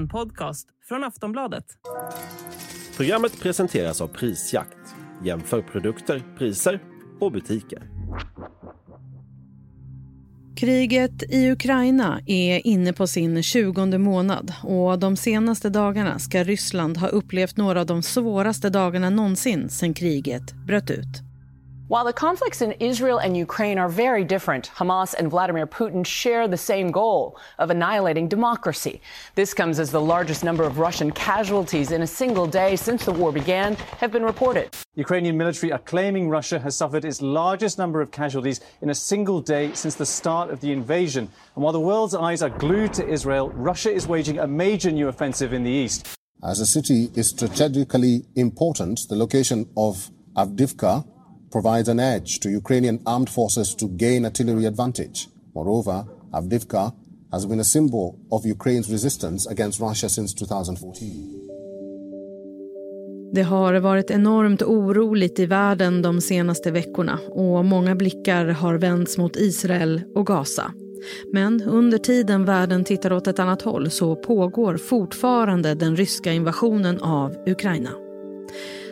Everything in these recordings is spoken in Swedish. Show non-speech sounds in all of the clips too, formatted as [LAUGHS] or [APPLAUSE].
En podcast från Aftonbladet. Programmet presenteras av Prisjakt. Jämför produkter, priser och butiker. Kriget i Ukraina är inne på sin 20 månad och de senaste dagarna ska Ryssland ha upplevt några av de svåraste dagarna någonsin sedan kriget bröt ut. While the conflicts in Israel and Ukraine are very different, Hamas and Vladimir Putin share the same goal of annihilating democracy. This comes as the largest number of Russian casualties in a single day since the war began have been reported. Ukrainian military are claiming Russia has suffered its largest number of casualties in a single day since the start of the invasion. And while the world's eyes are glued to Israel, Russia is waging a major new offensive in the east. As a city is strategically important, the location of Avdivka provides an edge to Ukrainian armed forces to gain artillery advantage. Moreover, Avdivka has been a symbol of Ukraine's resistance against Russia since 2014. Det har varit enormt oroligt i världen de senaste veckorna och många blickar har vänts mot Israel och Gaza. Men under tiden världen tittar åt ett annat håll så pågår fortfarande den ryska invasionen av Ukraina.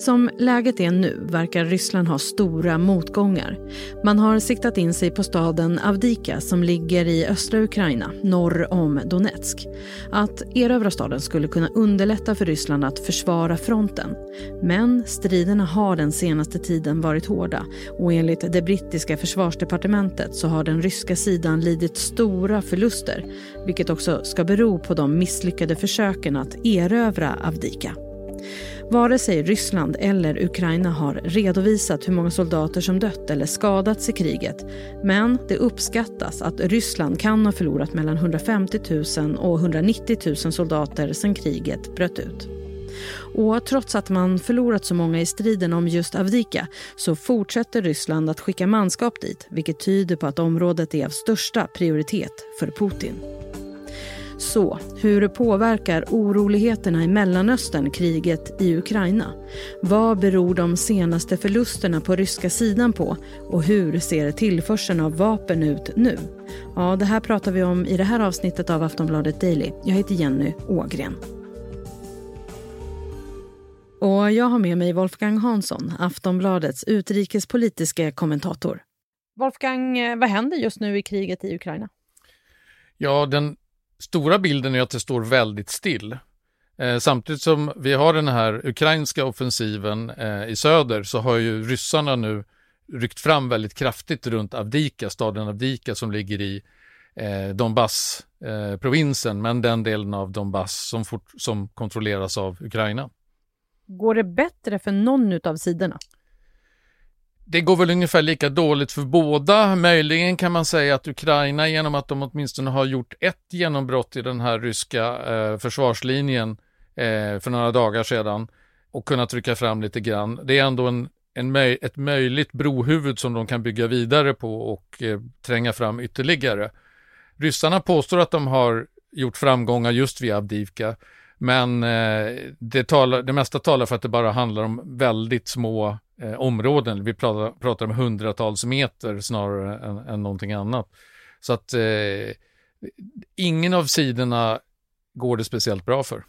Som läget är nu verkar Ryssland ha stora motgångar. Man har siktat in sig på staden Avdika som ligger i östra Ukraina, norr om Donetsk. Att erövra staden skulle kunna underlätta för Ryssland att försvara fronten. Men striderna har den senaste tiden varit hårda och enligt det brittiska försvarsdepartementet så har den ryska sidan lidit stora förluster vilket också ska bero på de misslyckade försöken att erövra Avdika. Vare sig Ryssland eller Ukraina har redovisat hur många soldater som dött eller skadats i kriget. Men det uppskattas att Ryssland kan ha förlorat mellan 150 000 och 190 000 soldater sedan kriget bröt ut. Och trots att man förlorat så många i striden om just Avdika så fortsätter Ryssland att skicka manskap dit vilket tyder på att området är av största prioritet för Putin. Så, hur påverkar oroligheterna i Mellanöstern kriget i Ukraina? Vad beror de senaste förlusterna på ryska sidan på? Och hur ser tillförseln av vapen ut nu? Ja, det här pratar vi om i det här avsnittet av Aftonbladet Daily. Jag heter Jenny Ågren. Och jag har med mig Wolfgang Hansson, Aftonbladets utrikespolitiska kommentator. Wolfgang, eh, vad händer just nu i kriget i Ukraina? Ja, den stora bilden är att det står väldigt still. Eh, samtidigt som vi har den här ukrainska offensiven eh, i söder så har ju ryssarna nu ryckt fram väldigt kraftigt runt Avdika, staden Avdika som ligger i eh, Donbass-provinsen, eh, men den delen av Donbass som, fort, som kontrolleras av Ukraina. Går det bättre för någon av sidorna? Det går väl ungefär lika dåligt för båda. Möjligen kan man säga att Ukraina genom att de åtminstone har gjort ett genombrott i den här ryska eh, försvarslinjen eh, för några dagar sedan och kunnat trycka fram lite grann. Det är ändå en, en möj ett möjligt brohuvud som de kan bygga vidare på och eh, tränga fram ytterligare. Ryssarna påstår att de har gjort framgångar just vid Avdivka. Men eh, det, talar, det mesta talar för att det bara handlar om väldigt små eh, områden. Vi pratar, pratar, om hundratals meter snarare än, än någonting annat. Så att eh, ingen av sidorna går det speciellt bra för.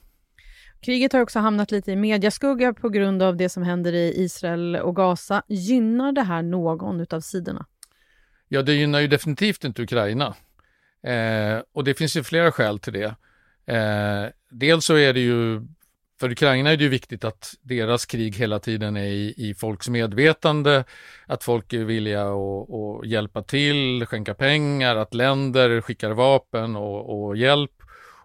Kriget har också hamnat lite i mediaskugga på grund av det som händer i Israel och Gaza. Gynnar det här någon av sidorna? Ja, det gynnar ju definitivt inte Ukraina. Eh, och det finns ju flera skäl till det. Eh, dels så är det ju för Ukraina är det ju viktigt att deras krig hela tiden är i, i folks medvetande, att folk är villiga att hjälpa till, skänka pengar, att länder skickar vapen och, och, hjälp.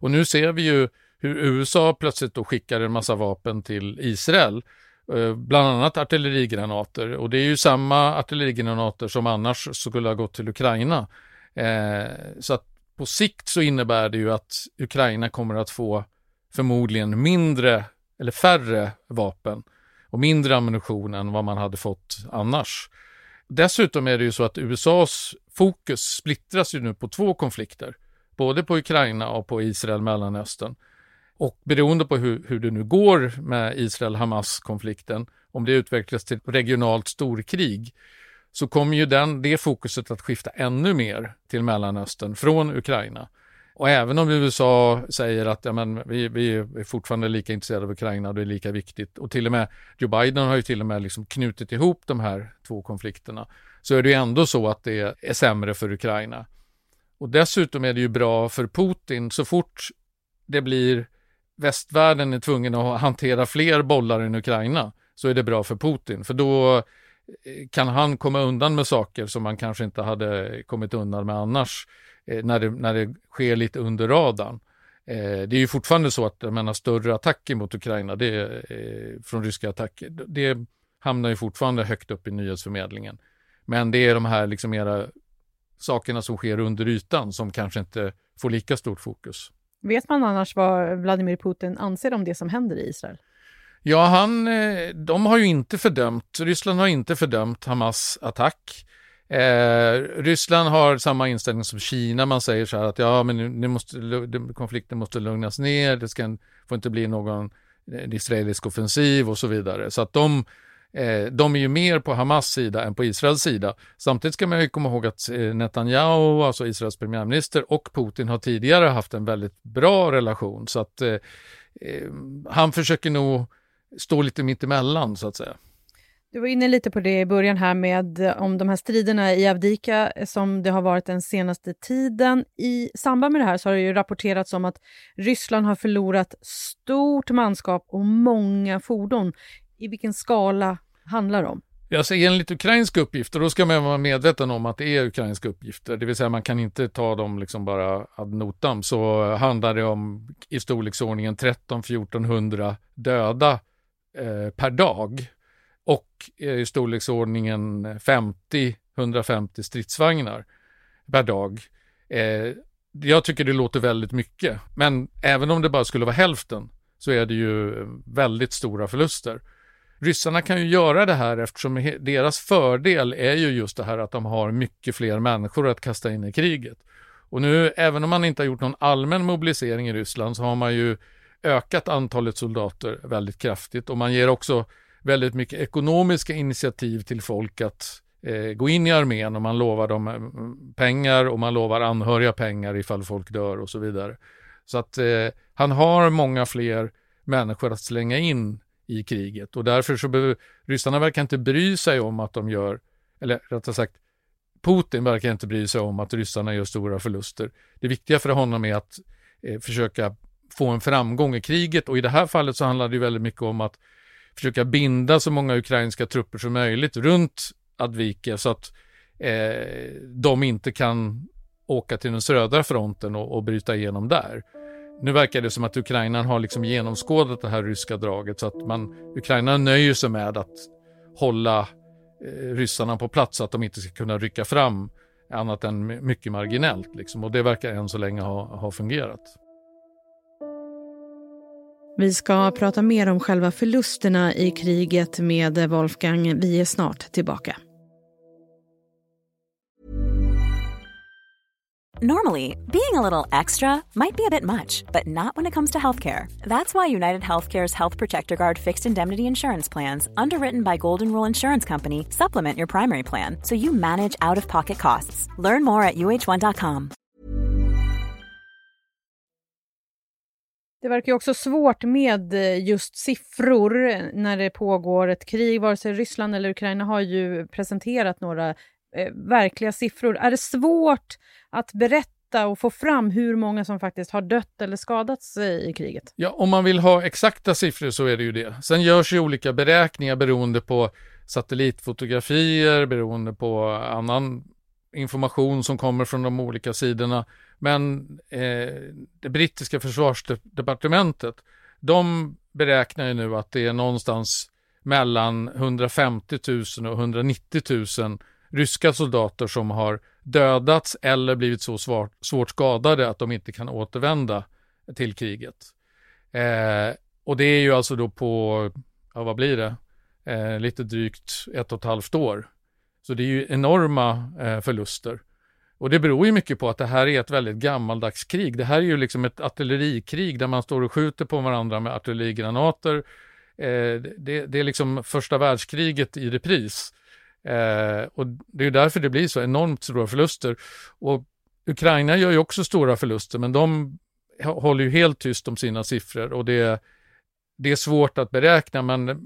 Och nu ser vi ju hur USA plötsligt då skickar en massa vapen till Israel, eh, bland annat artillerigranater. Och det är ju samma artillerigranater som annars skulle ha gått till Ukraina. Eh, så att på sikt så innebär det ju att Ukraina kommer att få förmodligen mindre eller färre vapen och mindre ammunition än vad man hade fått annars. Dessutom är det ju så att USAs fokus splittras ju nu på två konflikter, både på Ukraina och på Israel-Mellanöstern. Och beroende på hur, hur det nu går med Israel-Hamas-konflikten, om det utvecklas till regionalt storkrig, så kommer ju den, det fokuset att skifta ännu mer till Mellanöstern från Ukraina. Och även om USA säger att ja, men, vi, vi är fortfarande lika intresserade av Ukraina och det är lika viktigt och till och med Joe Biden har ju till och med liksom knutit ihop de här två konflikterna så är det ju ändå så att det är sämre för Ukraina. Och dessutom är det ju bra för Putin så fort det blir västvärlden är tvungen att hantera fler bollar än Ukraina så är det bra för Putin för då eh, kan han komma undan med saker som man kanske inte hade kommit undan med annars när det, när det sker lite under radarn. Eh, det är ju fortfarande så att jag menar, större attacker mot Ukraina det, från ryska attacker, det hamnar ju fortfarande högt upp i nyhetsförmedlingen. Men det är de här liksom mera sakerna som sker under ytan som kanske inte får lika stort fokus. Vet man annars vad Vladimir Putin anser om det som händer i Israel? Ja, han, eh, de har ju inte fördömt, Ryssland har inte fördömt Hamas attack. Eh, Ryssland har samma inställning som Kina, man säger så här att ja, men nu måste, konflikten måste lugnas ner, det ska, får inte bli någon eh, israelisk offensiv och så vidare. Så att de Eh, de är ju mer på Hamas sida än på Israels sida. Samtidigt ska man ju komma ihåg att eh, Netanyahu, alltså Israels premiärminister, och Putin har tidigare haft en väldigt bra relation. Så att eh, eh han försöker nog stå lite mittemellan så att säga. Du var inne lite på det i början här med eh, om de här striderna i Avdika eh, som det har varit den senaste tiden. I samband med det här så har det ju rapporterats om att Ryssland har förlorat stort manskap och många fordon. I vilken skala handlar det om? Alltså enligt ukrainska uppgifter, då ska man vara medveten om att det är ukrainska uppgifter, det vill säga man kan inte ta dem liksom bara ad notam, så handlar det om i storleksordningen 13-1400 döda eh, per dag och i storleksordningen 50-150 stridsvagnar per dag. Eh, jag tycker det låter väldigt mycket, men även om det bara skulle vara hälften så är det ju väldigt stora förluster ryssarna kan ju göra det här eftersom deras fördel är ju just det här att de har mycket fler människor att kasta in i kriget. Och nu, även om man inte har gjort någon allmän mobilisering i Ryssland så har man ju ökat antalet soldater väldigt kraftigt och man ger också väldigt mycket ekonomiska initiativ till folk att eh, gå in i armén och man lovar dem eh, pengar och man lovar anhöriga pengar ifall folk dör och så vidare. Så att eh, han har många fler människor att slänga in i kriget och därför så behöver ryssarna verkar inte bry sig om att de gör, eller rättare sagt Putin verkar inte bry sig om att ryssarna gör stora förluster. Det viktiga för honom är att eh, försöka få en framgång i kriget och i det här fallet så handlar det väldigt mycket om att försöka binda så många ukrainska trupper som möjligt runt Advike så att eh, de inte kan åka till den södra fronten och, och bryta igenom där. Nu verkar det som att Ukraina har liksom genomskådat det här ryska draget så att man, Ukraina nöjer sig med att hålla eh, ryssarna på plats så att de inte ska kunna rycka fram annat än mycket marginellt. Liksom. Och det verkar än så länge ha, ha fungerat. Vi ska prata mer om själva förlusterna i kriget med Wolfgang. Vi är snart tillbaka. Normally, being a little extra might be a bit much, but not when it comes to healthcare. That's why United Healthcare's Health Protector Guard fixed indemnity insurance plans, underwritten by Golden Rule Insurance Company, supplement your primary plan so you manage out of pocket costs. Learn more at uh1.com. Det verkar ju också svårt med eh, just siffror när det pågår ett krig. Vare sig Ryssland eller Ukraina har ju presenterat några eh, verkliga siffror. Är det svårt att berätta och få fram hur många som faktiskt har dött eller skadats eh, i kriget? Ja, om man vill ha exakta siffror så är det ju det. Sen görs ju olika beräkningar beroende på satellitfotografier, beroende på annan information som kommer från de olika sidorna. Men eh, det brittiska försvarsdepartementet, de beräknar ju nu att det är någonstans mellan 150 000 och 190 000 ryska soldater som har dödats eller blivit så svårt, svårt skadade att de inte kan återvända till kriget. Eh, och det är ju alltså då på, ja vad blir det, eh, lite drygt ett och ett halvt år. Så det är ju enorma eh, förluster. Och det beror ju mycket på att det här är ett väldigt gammaldags krig. Det här är ju liksom ett artillerikrig där man står och skjuter på varandra med artillerigranater. Eh, det, det, är liksom första världskriget i repris. Eh, och det är därför det blir så enormt stora förluster. Och Ukraina gör ju också stora förluster, men de håller ju helt tyst om sina siffror och det, det är svårt att beräkna, men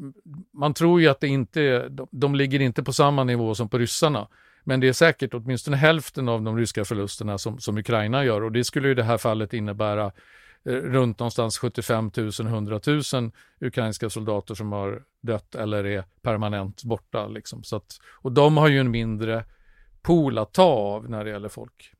man tror ju att det inte, de, de ligger inte på samma nivå som på ryssarna. Men det är säkert åtminstone hälften av de ryska förlusterna som, som Ukraina gör och det skulle i det här fallet innebära eh, runt någonstans 75 000, 100 000 ukrainska soldater som har dött eller är permanent borta. Liksom. Så att, och de har ju en mindre pool att ta av när det gäller folk.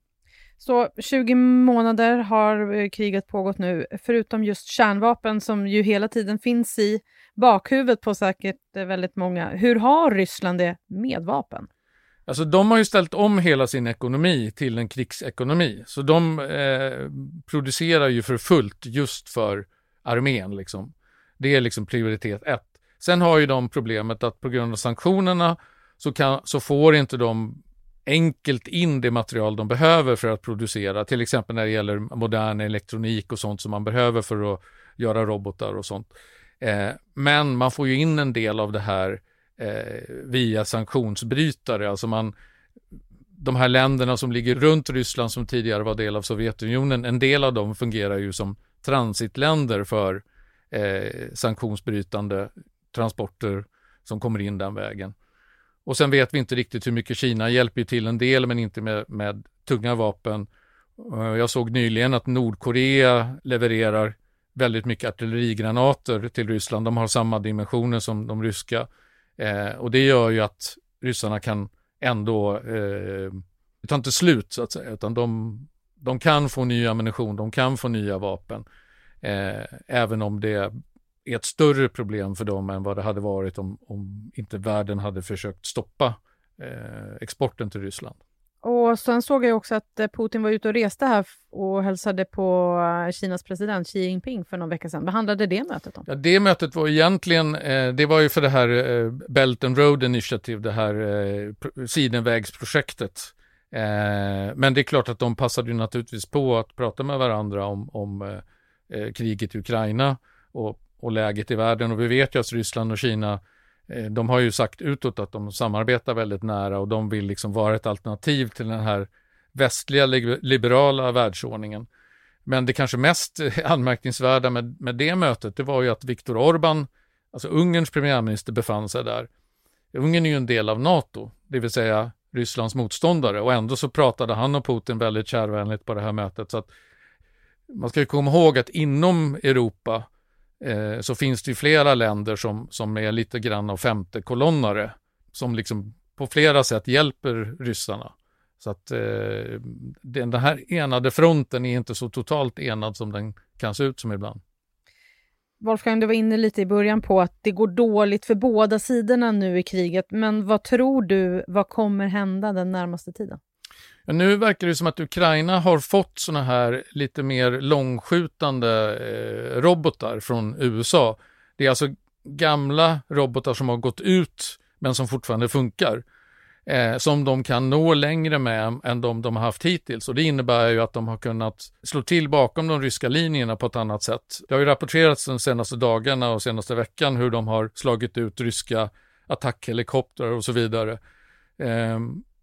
Så 20 månader har eh, kriget pågått nu, förutom just kärnvapen som ju hela tiden finns i bakhuvudet på säkert eh, väldigt många. Hur har Ryssland det med vapen? Alltså de har ju ställt om hela sin ekonomi till en krigsekonomi. Så de eh, producerar ju för fullt just för armén. Liksom. Det är liksom prioritet ett. Sen har ju de problemet att på grund av sanktionerna så, kan, så får inte de enkelt in det material de behöver för att producera, till exempel när det gäller modern elektronik och sånt som man behöver för att göra robotar och sånt. Eh, men man får ju in en del av det här eh, via sanktionsbrytare, alltså man de här länderna som ligger runt Ryssland som tidigare var del av Sovjetunionen, en del av dem fungerar ju som transitländer för eh, sanktionsbrytande transporter som kommer in den vägen. Och sen vet vi inte riktigt hur mycket Kina hjälper till en del, men inte med, med tunga vapen. Eh, jag såg nyligen att Nordkorea levererar väldigt mycket artillerigranater till Ryssland. De har samma dimensioner som de ryska. Eh, och det gör ju att ryssarna kan ändå, eh, det tar inte slut så att säga, utan de, de kan få ny ammunition, de kan få nya vapen. Eh, även om det är ett större problem för dem än vad det hade varit om, om inte världen hade försökt stoppa eh, exporten till Ryssland. Och sen såg jag också att eh, Putin var ute och reste här och hälsade på eh, Kinas president Xi Jinping för någon vecka sedan. Vad handlade det mötet om? Ja, det mötet var egentligen, eh, det var ju för det här eh, Belt and Road Initiative, det här eh, sidenvägsprojektet. Eh, men det är klart att de passade ju naturligtvis på att prata med varandra om, om kriget i Ukraina och och läget i världen. Och vi vet ju att Ryssland och Kina, eh, de har ju sagt utåt att de samarbetar väldigt nära och de vill liksom vara ett alternativ till den här västliga liberala världsordningen. Men det kanske mest [LAUGHS] anmärkningsvärda med, med det mötet, det var ju att Viktor Orbán, alltså Ungerns premiärminister, befann sig där. Ungern är ju en del av NATO, det vill säga Rysslands motståndare och ändå så pratade han och Putin väldigt kärvänligt på det här mötet. Så att man ska ju komma ihåg att inom Europa eh, så finns det ju flera länder som, som är lite grann av femte kolonnare som liksom på flera sätt hjälper ryssarna. Så att eh, den, den här enade fronten är inte så totalt enad som den kan se ut som ibland. Wolfgang, du var inne lite i början på att det går dåligt för båda sidorna nu i kriget, men vad tror du, vad kommer hända den närmaste tiden? Men nu verkar det som att Ukraina har fått såna här lite mer långskjutande eh, robotar från USA. Det är alltså gamla robotar som har gått ut men som fortfarande funkar. Eh, som de kan nå längre med än de de har haft hittills. Och det innebär ju att de har kunnat slå till bakom de ryska linjerna på ett annat sätt. Det har ju rapporterats de senaste dagarna och senaste veckan hur de har slagit ut ryska attackhelikoptrar och så vidare. Eh,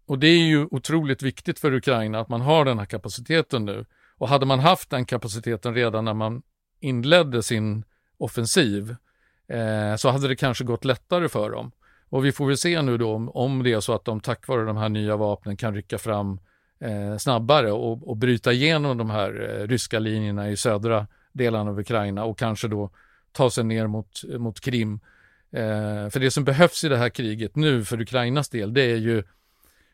och det är ju otroligt viktigt för Ukraina att man har den här kapaciteten nu. Och hade man haft den kapaciteten redan när man inledde sin offensiv eh, så hade det kanske gått lättare för dem. Och vi får väl se nu då om, om det är så att de tack vare de här nya vapnen kan rycka fram eh, snabbare och, och bryta igenom de här eh, ryska linjerna i södra delarna av Ukraina och kanske då ta sig ner mot, mot Krim. Eh, för det som behövs i det här kriget nu för Ukrainas del, det är ju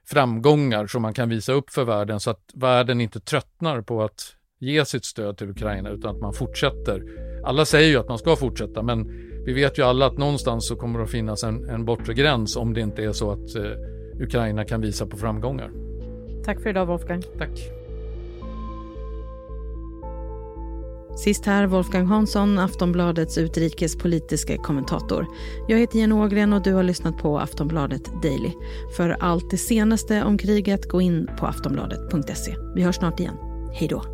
framgångar som man kan visa upp för världen så att världen inte tröttnar på att ge sitt stöd till Ukraina utan att man fortsätter. Alla säger ju att man ska fortsätta men vi vet ju alla att någonstans så kommer det att finnas en, en bortre gräns om det inte är så att eh, Ukraina kan visa på framgångar. Tack för idag Wolfgang. Tack. Sist här Wolfgang Hansson, Aftonbladets utrikespolitiska kommentator. Jag heter Jenny Ågren och du har lyssnat på Aftonbladet Daily. För allt det senaste om kriget, gå in på aftonbladet.se. Vi hörs snart igen. Hej då.